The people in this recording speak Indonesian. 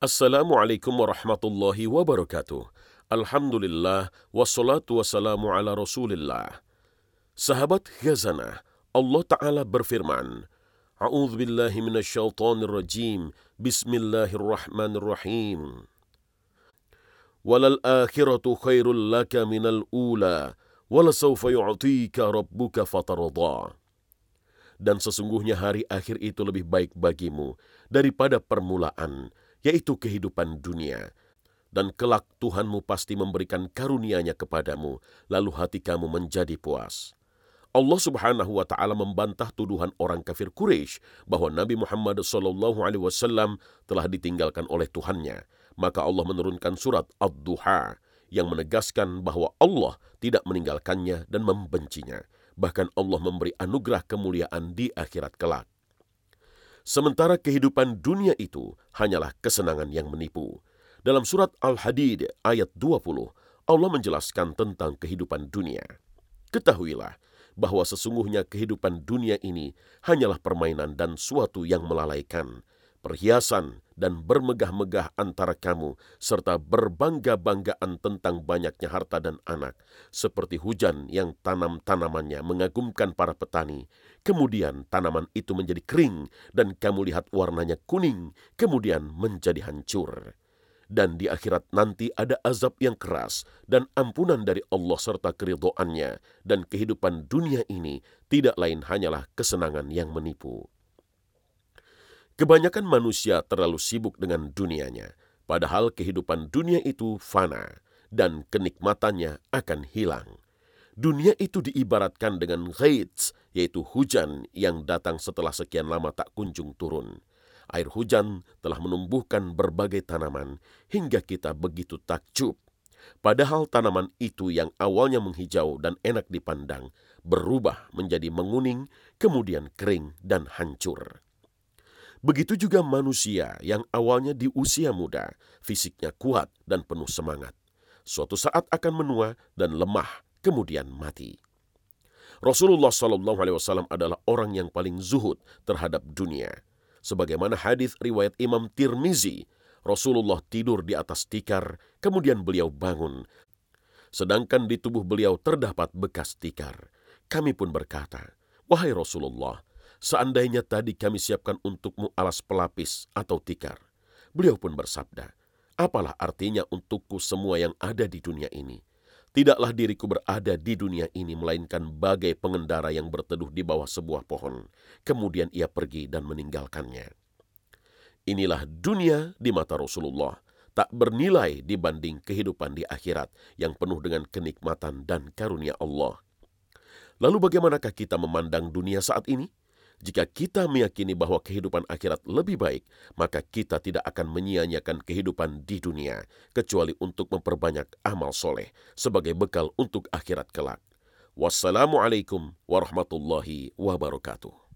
Assalamualaikum warahmatullahi wabarakatuh. Alhamdulillah, wassalatu wassalamu ala rasulillah. Sahabat Ghazanah, Allah Ta'ala berfirman, A'udhu billahi minasyaitanir rajim, Bismillahirrahmanirrahim. Walal akhiratu khairul laka minal ula, walasawfa yu'tika rabbuka fatardah. Dan sesungguhnya hari akhir itu lebih baik bagimu daripada permulaan, yaitu kehidupan dunia. Dan kelak Tuhanmu pasti memberikan karunia-Nya kepadamu, lalu hati kamu menjadi puas. Allah Subhanahu wa taala membantah tuduhan orang kafir Quraisy bahwa Nabi Muhammad sallallahu alaihi wasallam telah ditinggalkan oleh Tuhannya. Maka Allah menurunkan surat Ad-Duha yang menegaskan bahwa Allah tidak meninggalkannya dan membencinya. Bahkan Allah memberi anugerah kemuliaan di akhirat kelak. Sementara kehidupan dunia itu hanyalah kesenangan yang menipu. Dalam surat Al-Hadid ayat 20, Allah menjelaskan tentang kehidupan dunia. Ketahuilah bahwa sesungguhnya kehidupan dunia ini hanyalah permainan dan suatu yang melalaikan, perhiasan dan bermegah-megah antara kamu, serta berbangga-banggaan tentang banyaknya harta dan anak, seperti hujan yang tanam-tanamannya mengagumkan para petani. Kemudian tanaman itu menjadi kering, dan kamu lihat warnanya kuning, kemudian menjadi hancur. Dan di akhirat nanti ada azab yang keras dan ampunan dari Allah serta keridoannya, dan kehidupan dunia ini tidak lain hanyalah kesenangan yang menipu. Kebanyakan manusia terlalu sibuk dengan dunianya, padahal kehidupan dunia itu fana dan kenikmatannya akan hilang. Dunia itu diibaratkan dengan ghaits, yaitu hujan yang datang setelah sekian lama tak kunjung turun. Air hujan telah menumbuhkan berbagai tanaman hingga kita begitu takjub. Padahal tanaman itu yang awalnya menghijau dan enak dipandang, berubah menjadi menguning, kemudian kering dan hancur. Begitu juga manusia yang awalnya di usia muda, fisiknya kuat dan penuh semangat. Suatu saat akan menua dan lemah, kemudian mati. Rasulullah Shallallahu Alaihi Wasallam adalah orang yang paling zuhud terhadap dunia. Sebagaimana hadis riwayat Imam Tirmizi, Rasulullah tidur di atas tikar, kemudian beliau bangun. Sedangkan di tubuh beliau terdapat bekas tikar. Kami pun berkata, Wahai Rasulullah, Seandainya tadi kami siapkan untukmu alas pelapis atau tikar. Beliau pun bersabda, apalah artinya untukku semua yang ada di dunia ini. Tidaklah diriku berada di dunia ini, melainkan bagai pengendara yang berteduh di bawah sebuah pohon. Kemudian ia pergi dan meninggalkannya. Inilah dunia di mata Rasulullah, tak bernilai dibanding kehidupan di akhirat yang penuh dengan kenikmatan dan karunia Allah. Lalu bagaimanakah kita memandang dunia saat ini? Jika kita meyakini bahwa kehidupan akhirat lebih baik, maka kita tidak akan menyia-nyiakan kehidupan di dunia, kecuali untuk memperbanyak amal soleh sebagai bekal untuk akhirat kelak. Wassalamualaikum warahmatullahi wabarakatuh.